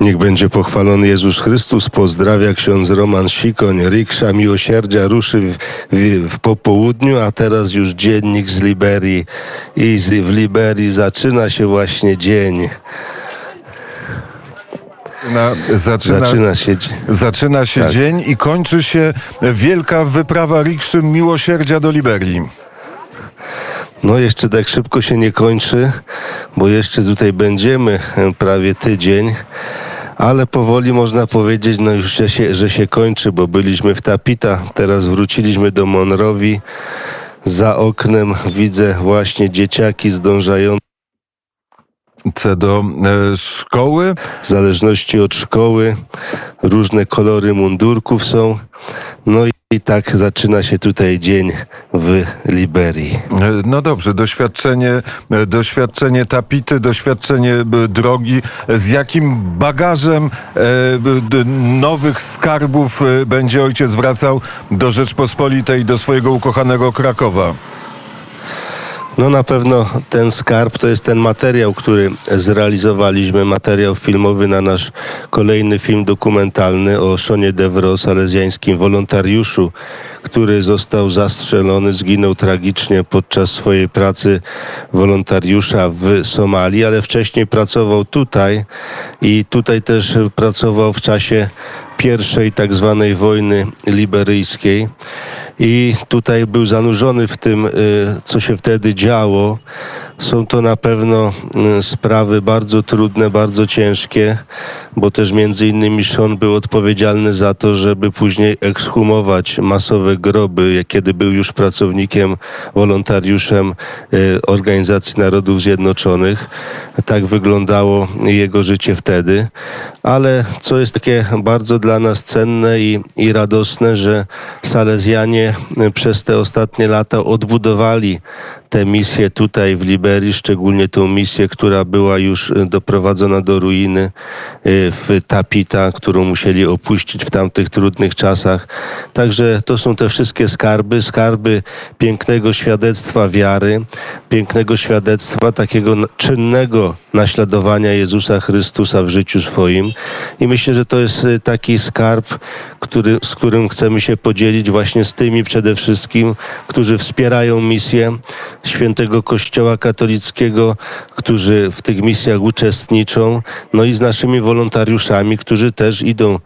Niech będzie pochwalony Jezus Chrystus. Pozdrawia ksiądz Roman Sikoń. Riksza Miłosierdzia ruszy w, w, w popołudniu, a teraz już dziennik z Liberii. I z, w Liberii zaczyna się właśnie dzień. Na, zaczyna, Zaczyna się. zaczyna się Tak. dzień i kończy się wielka wyprawa rikszy miłosierdzia do Liberii. No jeszcze tak szybko się nie kończy, bo jeszcze tutaj będziemy e, prawie tydzień. Ale powoli można powiedzieć, no już że się, że się kończy, bo byliśmy w Tapita, teraz wróciliśmy do Monrowi. Za oknem widzę właśnie dzieciaki zdążające C do e, szkoły. w zależności od szkoły. Różne kolory mundurków są. No i, i tak zaczyna się tutaj dzień w Liberii. E, No dobrze, doświadczenie, e, doświadczenie tapity, doświadczenie e, drogi. Z jakim bagażem nowych skarbów będzie ojciec wracał do Rzeczpospolitej, do swojego ukochanego Krakowa? No na pewno ten skarb to jest ten materiał, który zrealizowaliśmy, materiał filmowy na nasz kolejny film dokumentalny o Szonie Devro, salezjańskim wolontariuszu, który został zastrzelony, zginął tragicznie podczas swojej pracy wolontariusza w Somalii, ale wcześniej pracował tutaj i tutaj też pracował w czasie pierwszej tak zwanej wojny liberyjskiej i tutaj był zanurzony w tym, y, co się wtedy działo. Są to na pewno y, sprawy bardzo trudne, bardzo ciężkie, bo też między innymi Sean był odpowiedzialny za to, żeby później ekshumować masowe groby, kiedy był już pracownikiem, wolontariuszem y, Organizacji Narodów Zjednoczonych. Tak wyglądało jego życie wtedy. Ale co jest takie bardzo dla nas cenne i, i radosne, że Salezjanie y, przez te ostatnie lata odbudowali tę misję tutaj w Liberii, szczególnie tę misję, która była już y, doprowadzona do ruiny y, w Tapita, którą musieli opuścić w tamtych trudnych czasach. Także to są te wszystkie skarby, skarby pięknego świadectwa wiary, pięknego świadectwa takiego czynnego naśladowania Jezusa Chrystusa w życiu swoim. I myślę, że to jest y, taki skarb, który, z którym chcemy się podzielić właśnie z tymi przede wszystkim, którzy wspierają misję świętego Kościoła katolickiego, którzy w tych misjach uczestniczą, no i z naszymi wolontariuszami, którzy też idą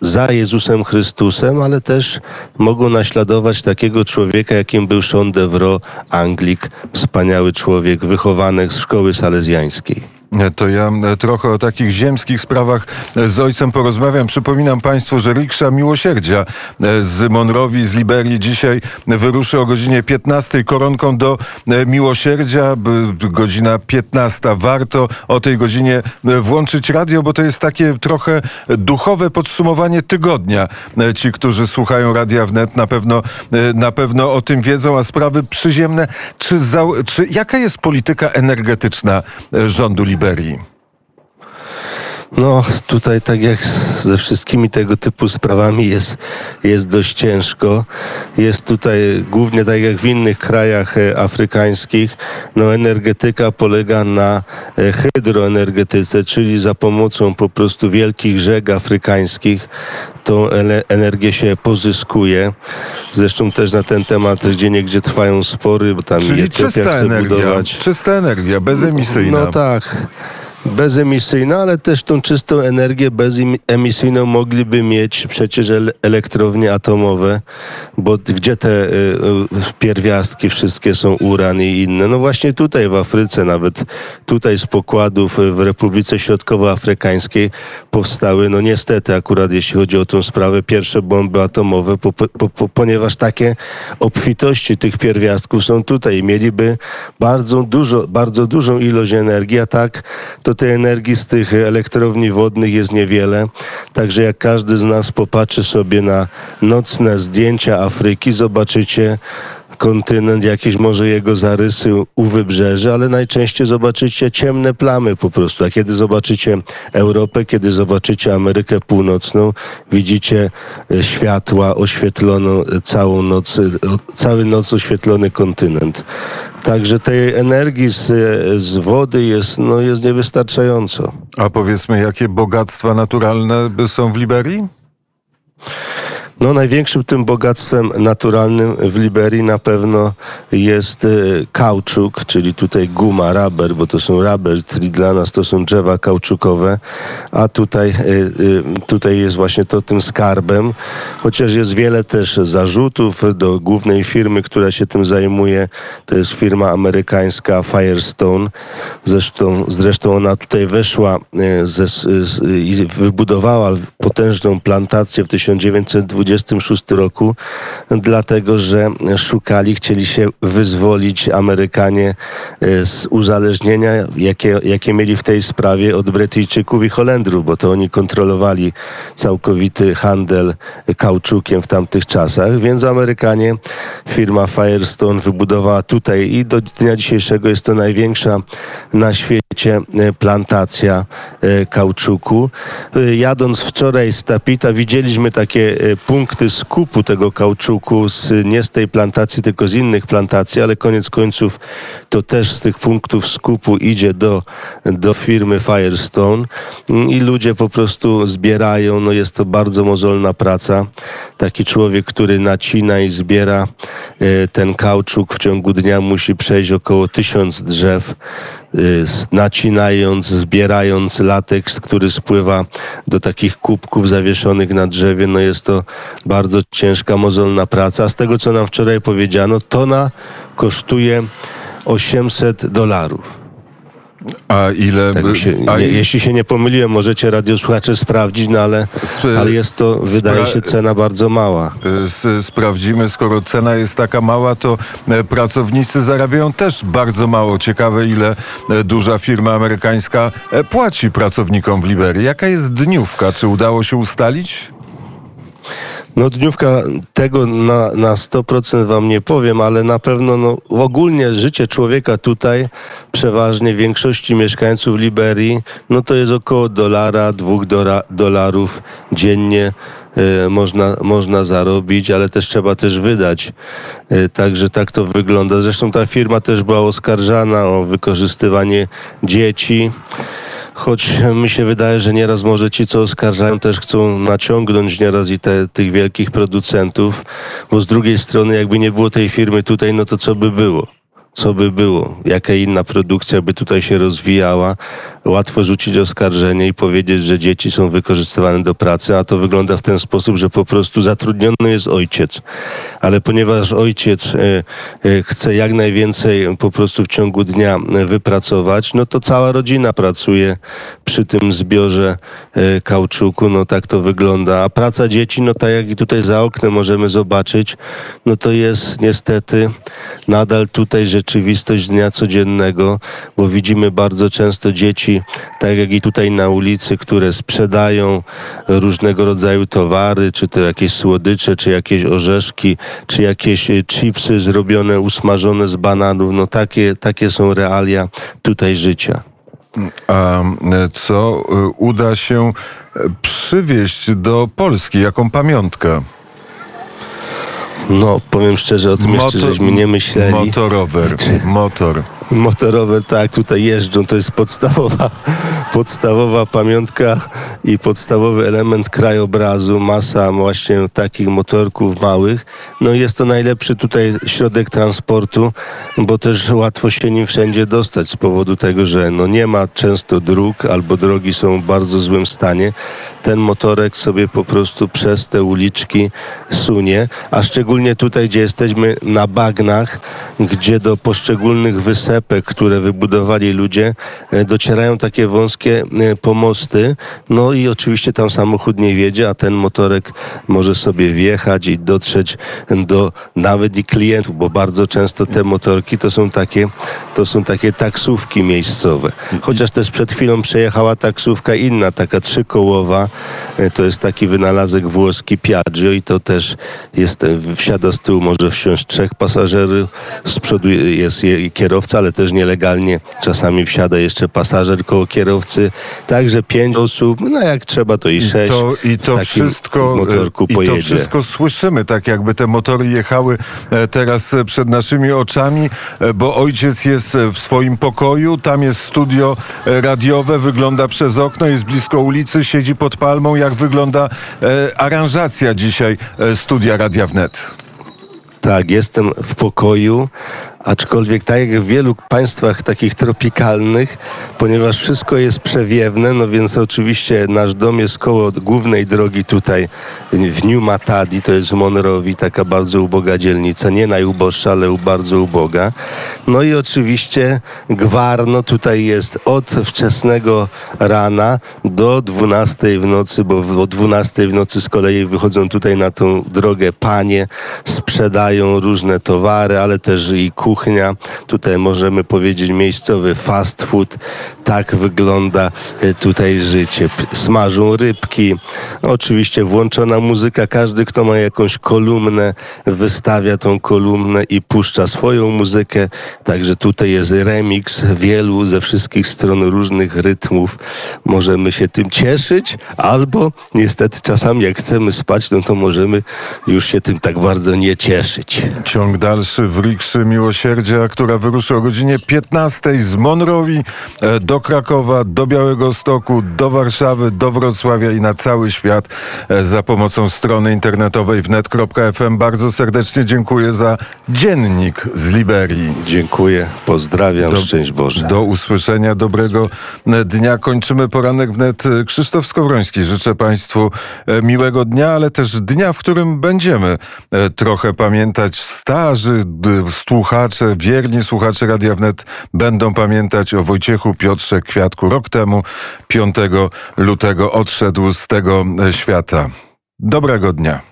za Jezusem Chrystusem, ale też mogą naśladować takiego człowieka, jakim był Sean Devro, Anglik, wspaniały człowiek, wychowanek z szkoły salezjańskiej. To ja e, trochę o takich ziemskich sprawach e, z ojcem porozmawiam. Przypominam Państwu, że riksza miłosierdzia e, z Monrowi, z Liberii dzisiaj wyruszy o godzinie 15 koronką do miłosierdzia. Godzina 15. Warto o tej godzinie włączyć radio, bo to jest takie trochę duchowe podsumowanie tygodnia. Ci, którzy słuchają Radia Wnet na pewno, na pewno o tym wiedzą, a sprawy przyziemne. Czy, czy jaka jest polityka energetyczna rządu Liberii? Liberii. No, tutaj tak jak ze wszystkimi tego typu sprawami jest, jest dość ciężko. Jest tutaj głównie tak jak w innych krajach e, afrykańskich, no energetyka polega na e, hydroenergetyce, czyli za pomocą po prostu wielkich rzek afrykańskich tą energię się pozyskuje. Zresztą też na ten temat gdzie niegdzie trwają spory, bo tam Czyli Etiopia czysta energia, budować czysta energia, bezemisyjna. no tak. Bezemisyjna, ale też tą czystą energię bezemisyjną mogliby mieć przecież ele- elektrownie atomowe, bo gdzie te y, y, pierwiastki wszystkie są, uran i inne? No właśnie tutaj w Afryce, nawet tutaj z pokładów y, w Republice Środkowoafrykańskiej powstały, no niestety akurat jeśli chodzi o tą sprawę, pierwsze bomby atomowe, po, po, po, ponieważ takie obfitości tych pierwiastków są tutaj mieliby bardzo dużo, bardzo dużą ilość energii, a tak to tej energii z tych elektrowni wodnych jest niewiele. Także jak każdy z nas popatrzy sobie na nocne zdjęcia Afryki, zobaczycie kontynent, jakieś może jego zarysy u wybrzeży, ale najczęściej zobaczycie ciemne plamy po prostu. A kiedy zobaczycie Europę, kiedy zobaczycie Amerykę Północną, widzicie e, światła oświetloną całą noc, cały noc oświetlony kontynent. Także tej energii z, z wody jest, no, jest niewystarczająco. A powiedzmy, jakie bogactwa naturalne są w Liberii? No, największym tym bogactwem naturalnym w Liberii na pewno jest y, kauczuk, czyli tutaj guma, rubber, bo to są rubber, czyli dla nas to są drzewa kauczukowe, a tutaj, y, y, tutaj jest właśnie to tym skarbem, chociaż jest wiele też zarzutów do głównej firmy, która się tym zajmuje, to jest firma amerykańska Firestone, zresztą, zresztą ona tutaj weszła i wybudowała potężną plantację w 1920 1926 roku, dlatego że szukali, chcieli się wyzwolić Amerykanie e, z uzależnienia, jakie, jakie mieli w tej sprawie od Brytyjczyków i Holendrów, bo to oni kontrolowali całkowity handel kauczukiem w tamtych czasach, więc Amerykanie, firma Firestone wybudowała tutaj i do dnia dzisiejszego jest to największa na świecie e, plantacja e, kauczuku. Jadąc wczoraj z Tapita widzieliśmy takie punkty, skupu tego kauczuku z, nie z tej plantacji, tylko z innych plantacji, ale koniec końców to też z tych punktów skupu idzie do, do firmy Firestone i ludzie po prostu zbierają. No jest to bardzo mozolna praca. Taki człowiek, który nacina i zbiera e, ten kauczuk w ciągu dnia musi przejść około tysiąc drzew. Y, nacinając, zbierając lateks, który spływa do takich kubków zawieszonych na drzewie. No jest to bardzo ciężka, mozolna praca. Z tego, co nam wczoraj powiedziano, tona kosztuje 800 dolarów. A ile... Tak się, nie, a jeśli się nie pomyliłem, możecie radiosłuchacze sprawdzić, no ale, ale jest to, wydaje się, cena bardzo mała. Sprawdzimy, skoro cena jest taka mała, to e, pracownicy zarabiają też bardzo mało. Ciekawe, ile e, duża firma amerykańska e, płaci pracownikom w Liberii. Jaka jest dniówka? Czy udało się ustalić? No dniówka tego na, na 100% wam nie powiem, ale na pewno no, ogólnie życie człowieka tutaj, przeważnie większości mieszkańców Liberii, no to jest około dolara, dwóch dola, dolarów dziennie. Y, można, można zarobić, ale też trzeba też wydać. Y, także tak to wygląda. Zresztą ta firma też była oskarżana o wykorzystywanie dzieci choć mi się wydaje, że nieraz może ci, co oskarżają, też chcą naciągnąć nieraz i te, tych wielkich producentów, bo z drugiej strony, jakby nie było tej firmy tutaj, no to co by było? Co by było? Jaka inna produkcja by tutaj się rozwijała? Łatwo rzucić oskarżenie i powiedzieć, że dzieci są wykorzystywane do pracy, a to wygląda w ten sposób, że po prostu zatrudniony jest ojciec. Ale ponieważ ojciec e, e, chce jak najwięcej po prostu w ciągu dnia e, wypracować, no to cała rodzina pracuje przy tym zbiorze kauczuku, no tak to wygląda. A praca dzieci, no tak jak i tutaj za oknem możemy zobaczyć, no to jest niestety nadal tutaj rzeczywistość dnia codziennego, bo widzimy bardzo często dzieci tak jak i tutaj na ulicy, które sprzedają różnego rodzaju towary, czy to jakieś słodycze, czy jakieś orzeszki, czy jakieś e, chipsy zrobione, usmażone z bananów. No takie, takie są realia tutaj życia. A e, co e, uda się przywieźć do Polski? Jaką pamiątkę? No, powiem szczerze, o tym Motor, jeszcze żeśmy nie myśleli. Motorower, motor motorowe, tak, tutaj jeżdżą. To jest podstawowa, podstawowa pamiątka i podstawowy element krajobrazu. Masa właśnie takich motorków małych. No jest to najlepszy tutaj środek transportu, bo też łatwo się nim wszędzie dostać z powodu tego, że no nie ma często dróg albo drogi są w bardzo złym stanie. Ten motorek sobie po prostu przez te uliczki sunie, a szczególnie tutaj, gdzie jesteśmy na bagnach, gdzie do poszczególnych wysep które wybudowali ludzie, e, docierają takie wąskie e, pomosty, no i oczywiście tam samochód nie wiedzie, a ten motorek może sobie wjechać i dotrzeć do nawet i klientów, bo bardzo często te motorki to są takie, to są takie taksówki miejscowe. Chociaż też przed chwilą przejechała taksówka inna, taka trzykołowa, To jest taki wynalazek włoski Piaggio i to też jest, e, wsiada z tyłu może wsiąść trzech pasażerów, z przodu jest je- kierowca, ale też nielegalnie czasami wsiada jeszcze pasażer koło kierowcy, także pięć osób, no jak trzeba to i sześć. To, I w to wszystko motorku i pojedzie. to wszystko słyszymy, tak jakby te motory jechały e, teraz e, przed naszymi oczami, e, bo ojciec jest e, w swoim pokoju, tam jest studio e, radiowe, wygląda przez okno, jest blisko ulicy, siedzi pod palmą. Jak wygląda e, aranżacja dzisiaj e, studia Radia Wnet? Tak, jestem w pokoju, aczkolwiek tak jak w wielu państwach takich tropikalnych, ponieważ wszystko jest przewiewne, no więc oczywiście nasz dom jest koło głównej drogi tutaj w New Matadi, to jest w Monrowi, taka bardzo uboga dzielnica, nie najuboższa, ale bardzo uboga. No i oczywiście gwar, no tutaj jest od wczesnego rana do 12 w nocy, bo o 12 w nocy z kolei wychodzą tutaj na tą drogę panie, sprzedają różne towary, ale też i kuchnia. Tutaj możemy powiedzieć miejscowy fast food. Tak wygląda e, tutaj życie. Smażą rybki. Oczywiście włączona muzyka. Każdy, kto ma jakąś kolumnę, wystawia tą kolumnę i puszcza swoją muzykę. Także tutaj jest remix wielu ze wszystkich stron różnych rytmów. Możemy się tym cieszyć, albo niestety czasami jak chcemy spać, no to możemy już się tym tak bardzo nie cieszyć. Ciąg dalszy w Rikszy Miłosierdzia, która wyruszy o godzinie 15 z Monrowi e, do Krakowa, do Białego Stoku, do Warszawy, do Wrocławia i na cały świat e, za pomocą strony internetowej wnet.fm. Bardzo serdecznie dziękuję za dziennik z Liberii. Dziękuję, pozdrawiam, Do- szczęść Boże. Do usłyszenia, dobrego e, dnia. Kończymy poranek wnet. Krzysztof Skowroński. Życzę Państwu miłego dnia, ale też dnia, w którym będziemy trochę pamiętać starzy d- słuchacze, wierni słuchacze Radia Wnet będą pamiętać o Wojciechu Piotrze Kwiatku. Rok temu, 5 lutego, odszedł z tego e, świata. Dobrego dnia.